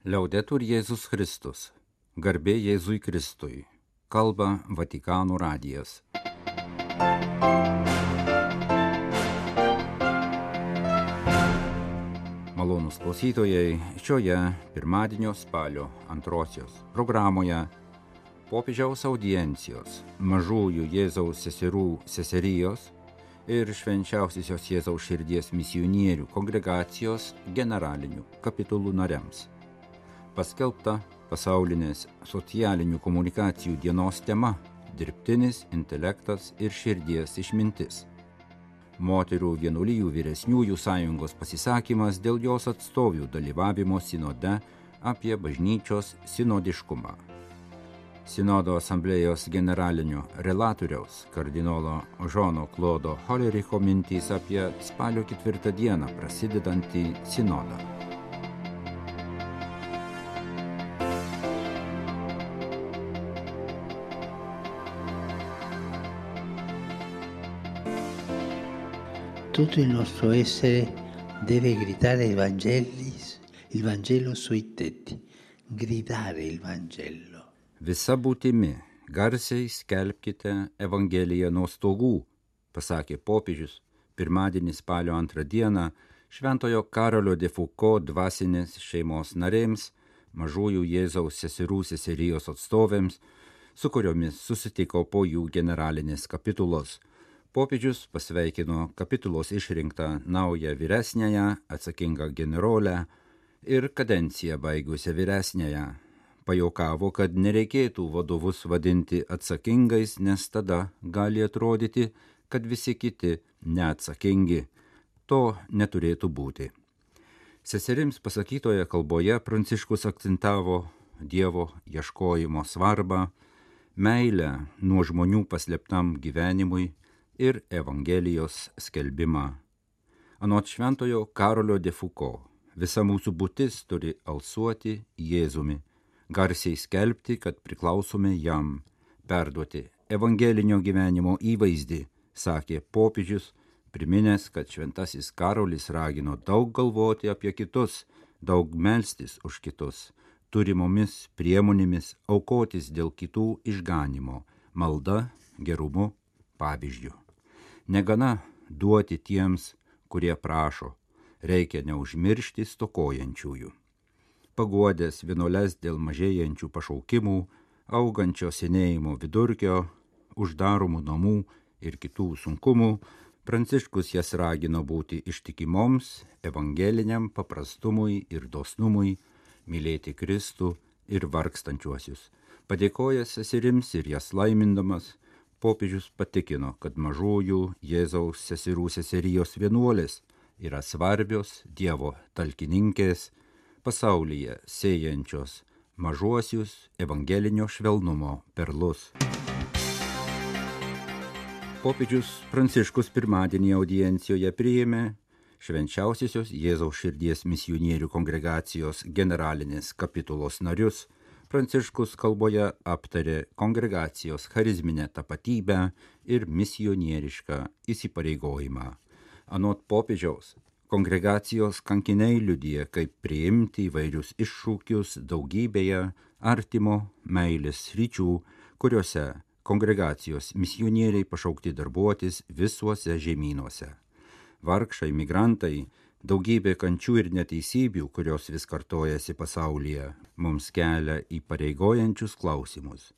Liaudetur Jėzus Kristus. Garbė Jėzui Kristui. Kalba Vatikano radijas. Malonus klausytojai, šioje pirmadienio spalio antrosios programoje popiežiaus audiencijos mažųjų Jėzaus seserų seserijos ir švenčiausiosios Jėzaus širdies misionierių kongregacijos generalinių kapitulų nariams. Paskelbta pasaulinės socialinių komunikacijų dienos tema - dirbtinis intelektas ir širdies išmintis. Moterų vienuolijų vyresniųjų sąjungos pasisakymas dėl jos atstovių dalyvavimo sinode apie bažnyčios sinodiškumą. Sinodo asamblėjos generalinio relatoriaus kardinolo Žono Klodo Holericho mintys apie spalio ketvirtą dieną prasidedantį sinodą. Tutto il nostro essere deve gridare il Vangelo, il Vangelo sui tetti, gridare il Vangelo. Visa būtimi garsiai skelbkite Evangeliją nuo stogų, pasakė popiežius pirmadienį spalio antrą dieną Šventojo Karolio de Foucault dvasinės šeimos narėms, mažųjų Jėzaus seserų seserijos atstovėms, su kuriomis susitiko po jų generalinės kapitulos. Popiežius pasveikino kapitulos išrinktą naują vyresnėją, atsakingą generolę ir kadenciją baigusią vyresnėją pajokavo, kad nereikėtų vadovus vadinti atsakingais, nes tada gali atrodyti, kad visi kiti neatsakingi. To neturėtų būti. Seserims pasakytoje kalboje Pranciškus akcentavo Dievo ieškojimo svarbą, meilę nuo žmonių paslėptam gyvenimui ir Evangelijos skelbimą. Anot šventojo Karolio de Foucault, visa mūsų būtis turi alsuoti Jėzumi garsiai skelbti, kad priklausome jam, perduoti evangelinio gyvenimo įvaizdį, sakė popiežius, priminęs, kad šventasis Karolis ragino daug galvoti apie kitus, daug melstis už kitus, turimomis priemonėmis aukotis dėl kitų išganimo, malda, gerumu, pavyzdžių. Negana duoti tiems, kurie prašo, reikia neužmiršti stokojančiųjų paguodęs vienuoles dėl mažėjančių pašaukimų, augančio senėjimo vidurkio, uždaromų namų ir kitų sunkumų, Pranciškus jas ragino būti ištikimoms evangeliniam paprastumui ir dosnumui, mylėti Kristų ir vargstančiuosius. Padėkojęs seserims ir jas laimindamas, popiežius patikino, kad mažųjų Jėzaus seserų seserijos vienuolės yra svarbios Dievo talkininkės, pasaulyje sėjančios mažuosius evangelinio švelnumo perlus. Popiežius Pranciškus pirmadienį audiencijoje priėmė švenčiausiosios Jėzaus širdies misionierių kongregacijos generalinės kapitulos narius. Pranciškus kalboje aptarė kongregacijos charizminę tapatybę ir misionierišką įsipareigojimą. Anot popiežiaus, Kongregacijos kankiniai liudija, kaip priimti įvairius iššūkius daugybėje artimo meilės ryčių, kuriuose kongregacijos misionieriai pašaukti darbuotis visuose žemynuose. Vargšai migrantai, daugybė kančių ir neteisybių, kurios vis kartojasi pasaulyje, mums kelia įpareigojančius klausimus.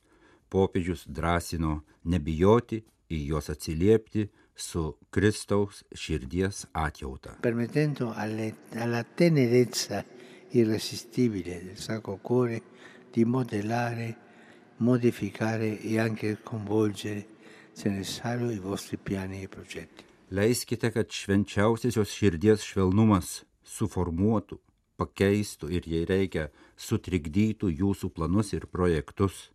Popiežius drąsino nebijoti į juos atsiliepti, su Kristaus širdies atjauta. Permettendo alle, alla tenerezza irresistibile del Sacro Cuore di modellare, modificare e anche coinvolgere, se necessario, i vostri piani e progetti. Leiskite, kad švenčiausiosios širdies švelnumas suformuotų, pakeistų ir jei reikia, sutrikdytų jūsų planus ir projektus.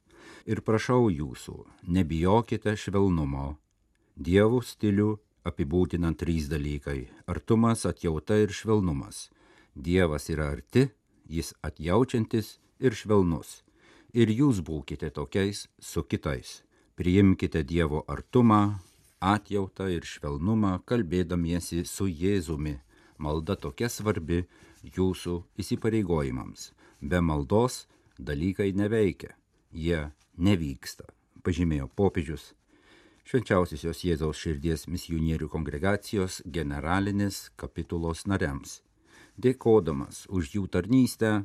Ir prašau jūsų, nebijokite švelnumo, Dievo stilių apibūdinant trys dalykai - artumas, atjauta ir švelnumas. Dievas yra arti, jis atjaučiantis ir švelnus. Ir jūs būkite tokiais su kitais. Priimkite Dievo artumą, atjautą ir švelnumą, kalbėdamiesi su Jėzumi. Malda tokia svarbi jūsų įsipareigojimams. Be maldos dalykai neveikia, jie nevyksta, pažymėjo popiežius. Švenčiausiosios Jėzaus širdies misionierių kongregacijos generalinis kapitulos nariams. Dėkodamas už jų tarnystę,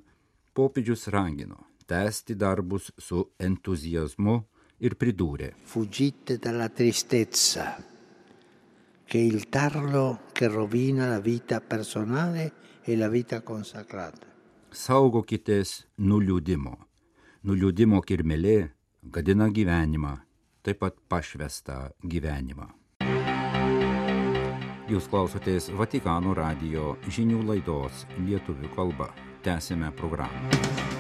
popiežius ragino tęsti darbus su entuzijazmu ir pridūrė. Fuggite dalla tristezza, che il tarlo che rovina la vita personale e la vita consacrata. Saugokitės nuliūdimo. Nuliūdimo kirmelė gadina gyvenimą, taip pat pašvestą gyvenimą. Jūs klausotės Vatikano radio žinių laidos lietuvių kalba. Tęsime programą.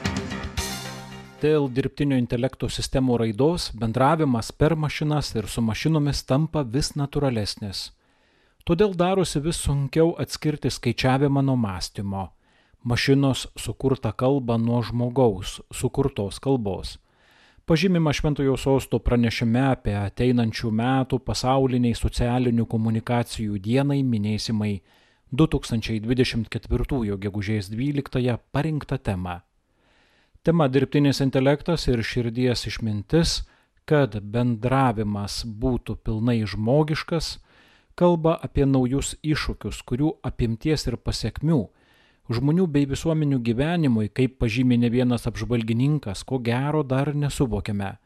Dėl dirbtinio intelekto sistemų raidos bendravimas per mašinas ir su mašinomis tampa vis natūralesnis. Todėl darosi vis sunkiau atskirti skaičiavimą nuo mąstymo, mašinos sukurtą kalbą nuo žmogaus sukurtos kalbos. Pažymima Šventojo sosto pranešime apie ateinančių metų pasauliniai socialinių komunikacijų dienai minėsimai 2024 gegužės 12 parinktą temą. Tema dirbtinis intelektas ir širdies išmintis, kad bendravimas būtų pilnai žmogiškas, kalba apie naujus iššūkius, kurių apimties ir pasiekmių žmonių bei visuomenių gyvenimui, kaip pažymė ne vienas apžvalgininkas, ko gero dar nesuvokiame.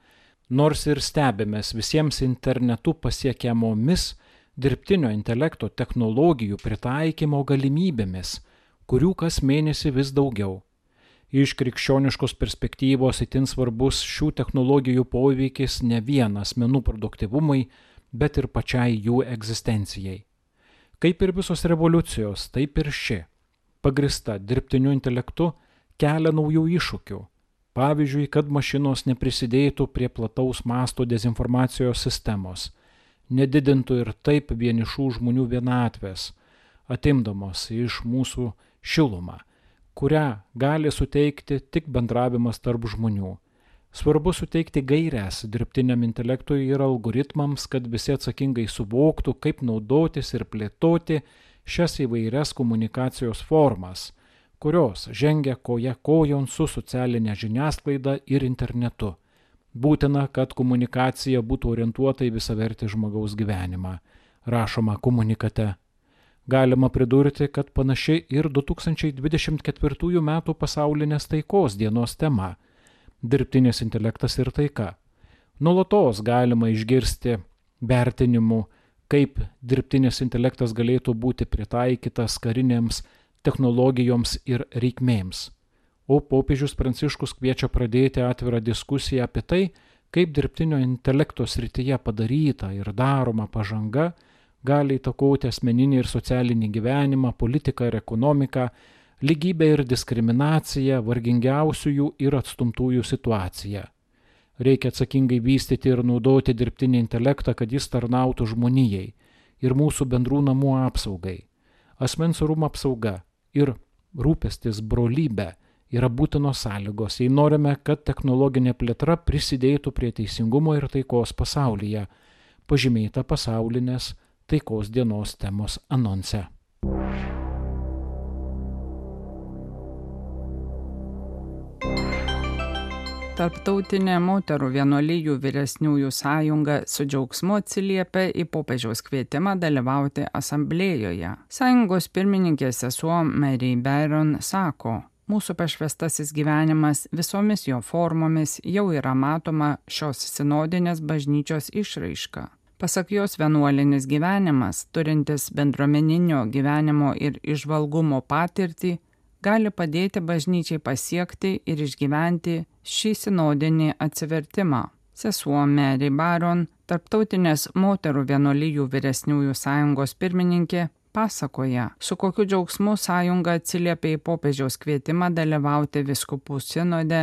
Nors ir stebėmės visiems internetu pasiekiamomis dirbtinio intelekto technologijų pritaikymo galimybėmis, kurių kas mėnesį vis daugiau. Iš krikščioniškos perspektyvos itin svarbus šių technologijų poveikis ne vien asmenų produktivumui, bet ir pačiai jų egzistencijai. Kaip ir visos revoliucijos, taip ir ši, pagrista dirbtiniu intelektu, kelia naujų iššūkių. Pavyzdžiui, kad mašinos neprisidėtų prie plataus masto dezinformacijos sistemos, nedidintų ir taip vienišų žmonių vienatvės, atimdamos iš mūsų šilumą, kurią gali suteikti tik bendravimas tarp žmonių Svarbu suteikti gairias dirbtiniam intelektui ir algoritmams, kad visi atsakingai suvoktų, kaip naudotis ir plėtoti šias įvairias komunikacijos formas, kurios žengia koja kojon su socialinė žiniasklaida ir internetu. Būtina, kad komunikacija būtų orientuota į visavertį žmogaus gyvenimą, rašoma komunikate. Galima pridurti, kad panaši ir 2024 m. pasaulinės taikos dienos tema dirbtinis intelektas ir taika. Nulatos galima išgirsti vertinimų, kaip dirbtinis intelektas galėtų būti pritaikytas karinėms technologijoms ir reikmėms. O popiežius Pranciškus kviečia pradėti atvirą diskusiją apie tai, kaip dirbtinio intelekto srityje padaryta ir daroma pažanga gali įtakoti asmeninį ir socialinį gyvenimą, politiką ir ekonomiką, lygybę ir diskriminaciją, vargingiausiųjų ir atstumtųjų situaciją. Reikia atsakingai vystyti ir naudoti dirbtinį intelektą, kad jis tarnautų žmonijai ir mūsų bendrų namų apsaugai. Asmens orumo apsauga ir rūpestis brolybė yra būtinos sąlygos, jei norime, kad technologinė plėtra prisidėtų prie teisingumo ir taikos pasaulyje, pažymėta pasaulinės taikos dienos temos anonse. Tarptautinė moterų vienuolyjų vyresniųjų sąjunga su džiaugsmu atsiliepia į popiežiaus kvietimą dalyvauti asamblėjoje. Sąjungos pirmininkė sesuo Mary Byron sako, mūsų pašvestasis gyvenimas visomis jo formomis jau yra matoma šios sinodinės bažnyčios išraiška. Pasak jos vienuolinis gyvenimas, turintis bendruomeninio gyvenimo ir išvalgumo patirtį, gali padėti bažnyčiai pasiekti ir išgyventi šį sinodinį atsivertimą. Sesuo Mary Baron, Tarptautinės moterų vienolyjų vyresniųjų sąjungos pirmininkė, pasakoja, su kokiu džiaugsmu sąjunga atsiliepia į popiežiaus kvietimą dalyvauti viskupų sinode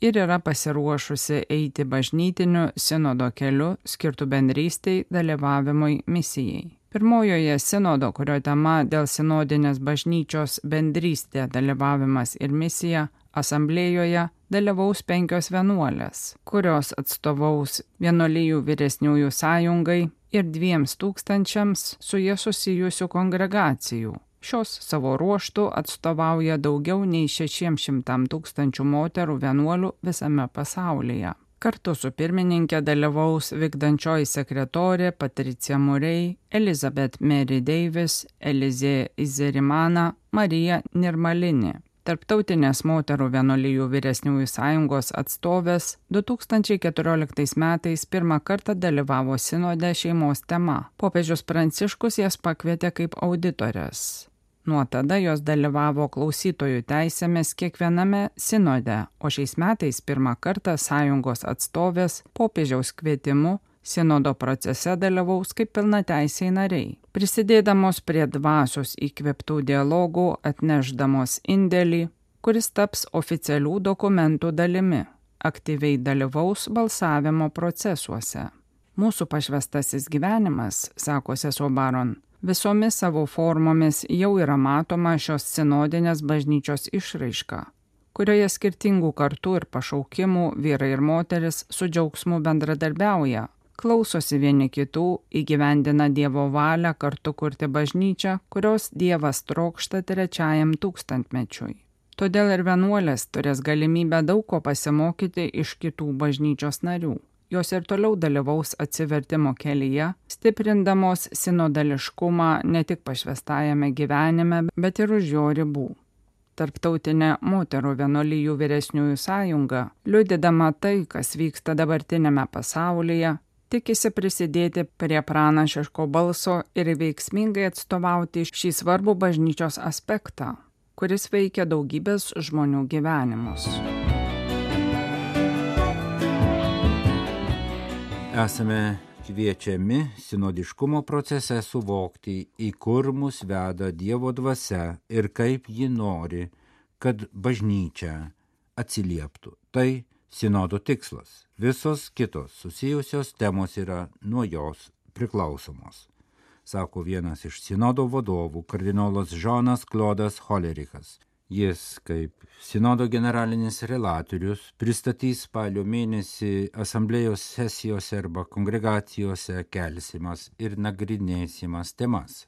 ir yra pasiruošusi eiti bažnytiniu sinodo keliu skirtų bendrystei dalyvavimui misijai. Pirmojoje sinodo, kurio tema dėl sinodinės bažnyčios bendrystė dalyvavimas ir misija asamblėjoje dalyvaus penkios vienuolės, kurios atstovaus vienuolijų vyresniųjų sąjungai ir dviems tūkstančiams su jie susijusių kongregacijų, Šios savo ruoštų atstovauja daugiau nei 600 tūkstančių moterų vienuolių visame pasaulyje. Kartu su pirmininkė dalyvaus vykdančioji sekretorė Patricija Murray, Elizabeth Mary Davis, Elizė Izerimana, Marija Nirmalini. Tarptautinės moterų vienolyjų vyresniųjų sąjungos atstovės 2014 metais pirmą kartą dalyvavo sinode šeimos tema. Popiežius Pranciškus jas pakvietė kaip auditorės. Nuo tada jos dalyvavo klausytojų teisėmis kiekviename sinode, o šiais metais pirmą kartą sąjungos atstovės popiežiaus kvietimu Sinodo procese dalyvaus kaip pilnateisiai nariai, prisidėdamos prie dvasios įkvėptų dialogų, atneždamos indėlį, kuris taps oficialių dokumentų dalimi, aktyviai dalyvaus balsavimo procesuose. Mūsų pašvestasis gyvenimas, sako sesuo Baron, visomis savo formomis jau yra matoma šios sinodinės bažnyčios išraiška kurioje skirtingų kartų ir pašaukimų vyrai ir moteris su džiaugsmu bendradarbiauja, klausosi vieni kitų, įgyvendina Dievo valią kartu kurti bažnyčią, kurios Dievas trokšta trečiajam tūkstantmečiui. Todėl ir vienuolės turės galimybę daug ko pasimokyti iš kitų bažnyčios narių. Jos ir toliau dalyvaus atsivertimo kelyje, stiprindamos sinodališkumą ne tik pašvestajame gyvenime, bet ir už jo ribų. Tarptautinė moterų vienolyjų vyresniųjų sąjunga, liudydama tai, kas vyksta dabartinėme pasaulyje, tikisi prisidėti prie pranašiško balso ir veiksmingai atstovauti šį svarbų bažnyčios aspektą, kuris veikia daugybės žmonių gyvenimus. Esame kviečiami sinodiškumo procese suvokti, į kur mus veda Dievo dvasia ir kaip ji nori, kad bažnyčia atsilieptų. Tai sinodo tikslas. Visos kitos susijusios temos yra nuo jos priklausomos, sako vienas iš sinodo vadovų kardinolas Žonas Klodas Holerikas. Jis, kaip sinodo generalinis relatorius, pristatys spalio mėnesį asamblėjos sesijose arba kongregacijose kelsimas ir nagrinėsimas temas.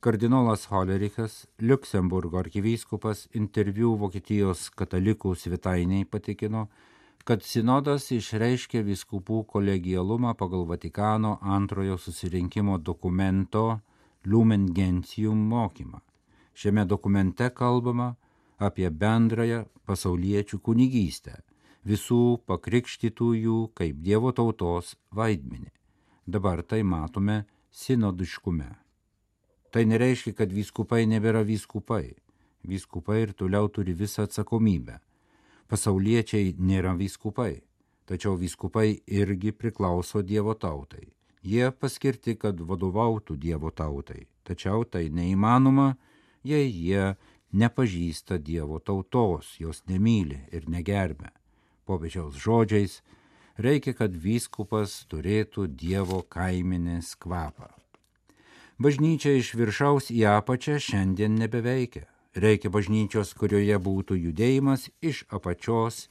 Kardinolas Holerikas, Luksemburgo arkivyskupas, interviu Vokietijos katalikų svetainiai patikino, kad sinodas išreiškė viskupų kolegialumą pagal Vatikano antrojo susirinkimo dokumento Lumen Gentium mokymą. Šiame dokumente kalbama apie bendrąją pasauliečių kunigystę, visų pakrikštytųjų kaip Dievo tautos vaidmenį. Dabar tai matome sinodiškume. Tai nereiškia, kad vyskupai nebėra vyskupai. Vyskupai ir toliau turi visą atsakomybę pasauliečiai nėra vyskupai, tačiau vyskupai irgi priklauso Dievo tautai. Jie paskirti, kad vadovautų Dievo tautai, tačiau tai neįmanoma, jei jie nepažįsta Dievo tautos, jos nemyli ir negerbė. Popiežiaus žodžiais reikia, kad vyskupas turėtų Dievo kaiminės kvapą. Bažnyčia iš viršaus į apačią šiandien nebeveikia. Reikia bažnyčios, kurioje būtų judėjimas iš apačios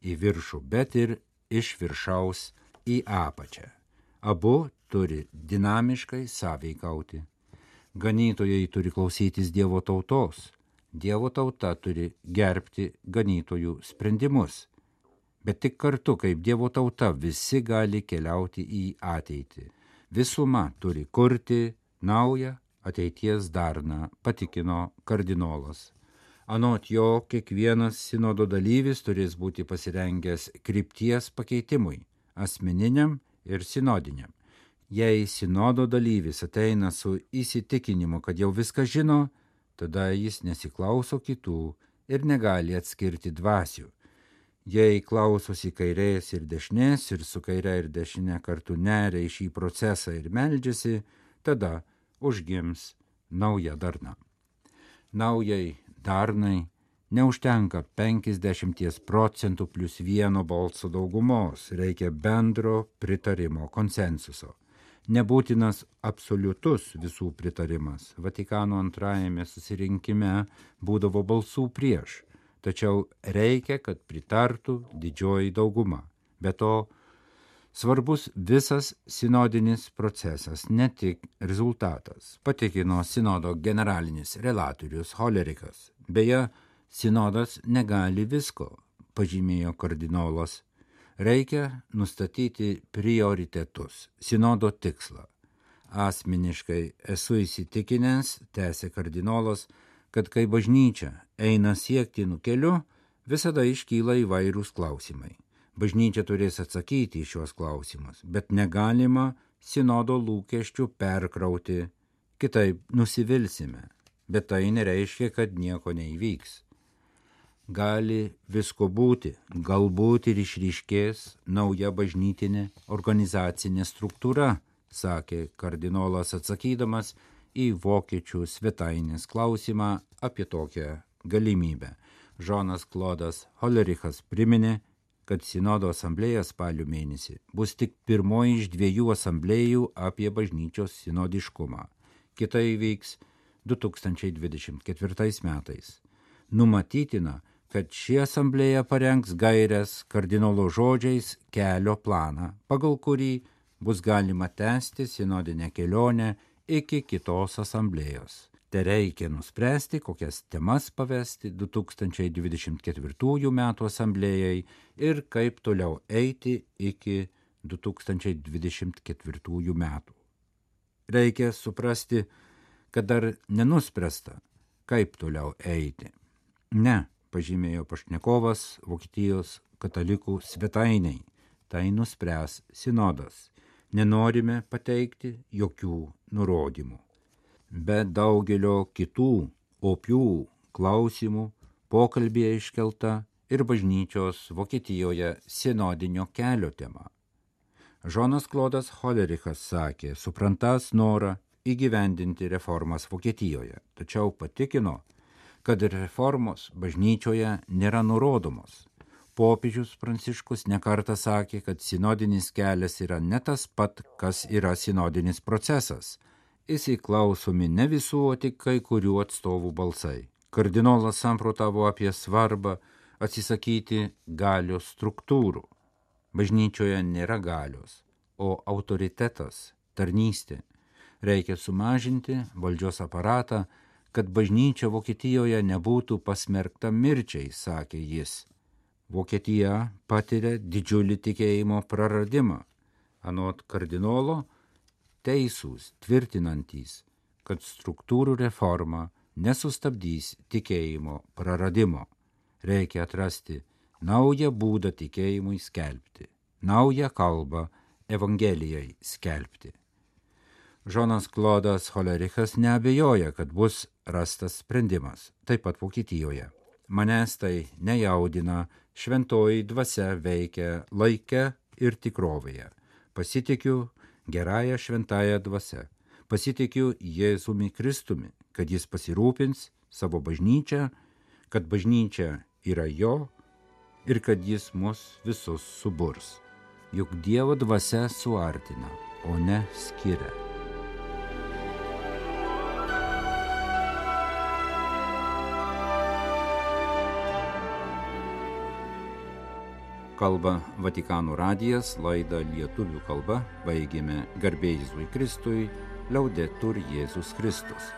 į viršų, bet ir iš viršaus į apačią. Abu turi dinamiškai sąveikauti. Ganytojai turi klausytis Dievo tautos. Dievo tauta turi gerbti ganytojų sprendimus. Bet tik kartu, kaip Dievo tauta, visi gali keliauti į ateitį. Visuma turi kurti naują ateities darną, patikino kardinolas. Anot jo, kiekvienas sinodo dalyvis turės būti pasirengęs krypties pakeitimui - asmeniniam ir sinodiniam. Jei sinodo dalyvis ateina su įsitikinimu, kad jau viską žino, tada jis nesiklauso kitų ir negali atskirti dvasių. Jei klausosi kairės ir dešinės ir su kaire ir dešinė kartu neria į šį procesą ir meldžiasi, tada užgims nauja darna. Naujai darnai neužtenka 50 procentų plus vieno balso daugumos, reikia bendro pritarimo konsensuso. Nebūtinas absoliutus visų pritarimas. Vatikano antrajame susirinkime būdavo balsų prieš, tačiau reikia, kad pritartų didžioji dauguma. Be to, Svarbus visas sinodinis procesas, ne tik rezultatas, patikino sinodo generalinis relatorius Holerikas. Beje, sinodas negali visko, pažymėjo kardinolas. Reikia nustatyti prioritetus, sinodo tikslą. Asmeniškai esu įsitikinęs, tęsė kardinolas, kad kai bažnyčia eina siektinų keliu, visada iškyla įvairūs klausimai bažnyčia turės atsakyti į šios klausimus, bet negalima sinodo lūkesčių perkrauti, kitaip nusivilsime, bet tai nereiškia, kad nieko neįvyks. Gali visko būti, galbūt ir išryškės nauja bažnytinė organizacinė struktūra, sakė kardinolas atsakydamas į vokiečių svetainės klausimą apie tokią galimybę. Žonas Klodas Holerichas priminė, kad Sinodo asamblėja spalio mėnesį bus tik pirmoji iš dviejų asamblėjų apie bažnyčios sinodiškumą. Kita įvyks 2024 metais. Numatytina, kad ši asamblėja parengs gairias kardinolo žodžiais kelio planą, pagal kurį bus galima tęsti sinodinę kelionę iki kitos asamblėjos. Te reikia nuspręsti, kokias temas pavesti 2024 m. asamblėjai ir kaip toliau eiti iki 2024 metų. Reikia suprasti, kad dar nenuspręsta, kaip toliau eiti. Ne, pažymėjo pašnekovas Vokietijos katalikų svetainiai, tai nuspręs sinodas. Nenorime pateikti jokių nurodymų be daugelio kitų opių klausimų pokalbėje iškelta ir bažnyčios Vokietijoje sinodinio kelio tema. Žonas Klodas Holerichas sakė, suprantas norą įgyvendinti reformas Vokietijoje, tačiau patikino, kad reformos bažnyčioje nėra nurodomos. Popiežius Pranciškus nekarta sakė, kad sinodinis kelias yra ne tas pat, kas yra sinodinis procesas – įsiklausomi ne visų, o tik kai kurių atstovų balsai. Kardinolas samprotavo apie svarbą atsisakyti galios struktūrų. Bažnyčioje nėra galios, o autoritetas, tarnystė. Reikia sumažinti valdžios aparatą, kad bažnyčia Vokietijoje nebūtų pasmerkta mirčiai, sakė jis. Vokietija patiria didžiulį tikėjimo praradimą. Anot kardinolo, teisūs tvirtinantys, kad struktūrų reforma nesustabdys tikėjimo praradimo. Reikia atrasti naują būdą tikėjimui skelbti, naują kalbą Evangelijai skelbti. Žonas Klodas Holerichas neabejoja, kad bus rastas sprendimas, taip pat Vokietijoje. Manęs tai nejaudina, šventoji dvasia veikia laike ir tikrovėje. Pasitikiu, gerąją šventąją dvasę. Pasitikiu Jėzumi Kristumi, kad jis pasirūpins savo bažnyčią, kad bažnyčia yra jo ir kad jis mus visus suburs. Juk Dievo dvasia suartina, o ne skiria. Kalba Vatikanų radijas, laidą lietuvių kalba baigėme garbėjai Jėzui Kristui, liaudė tur Jėzus Kristus.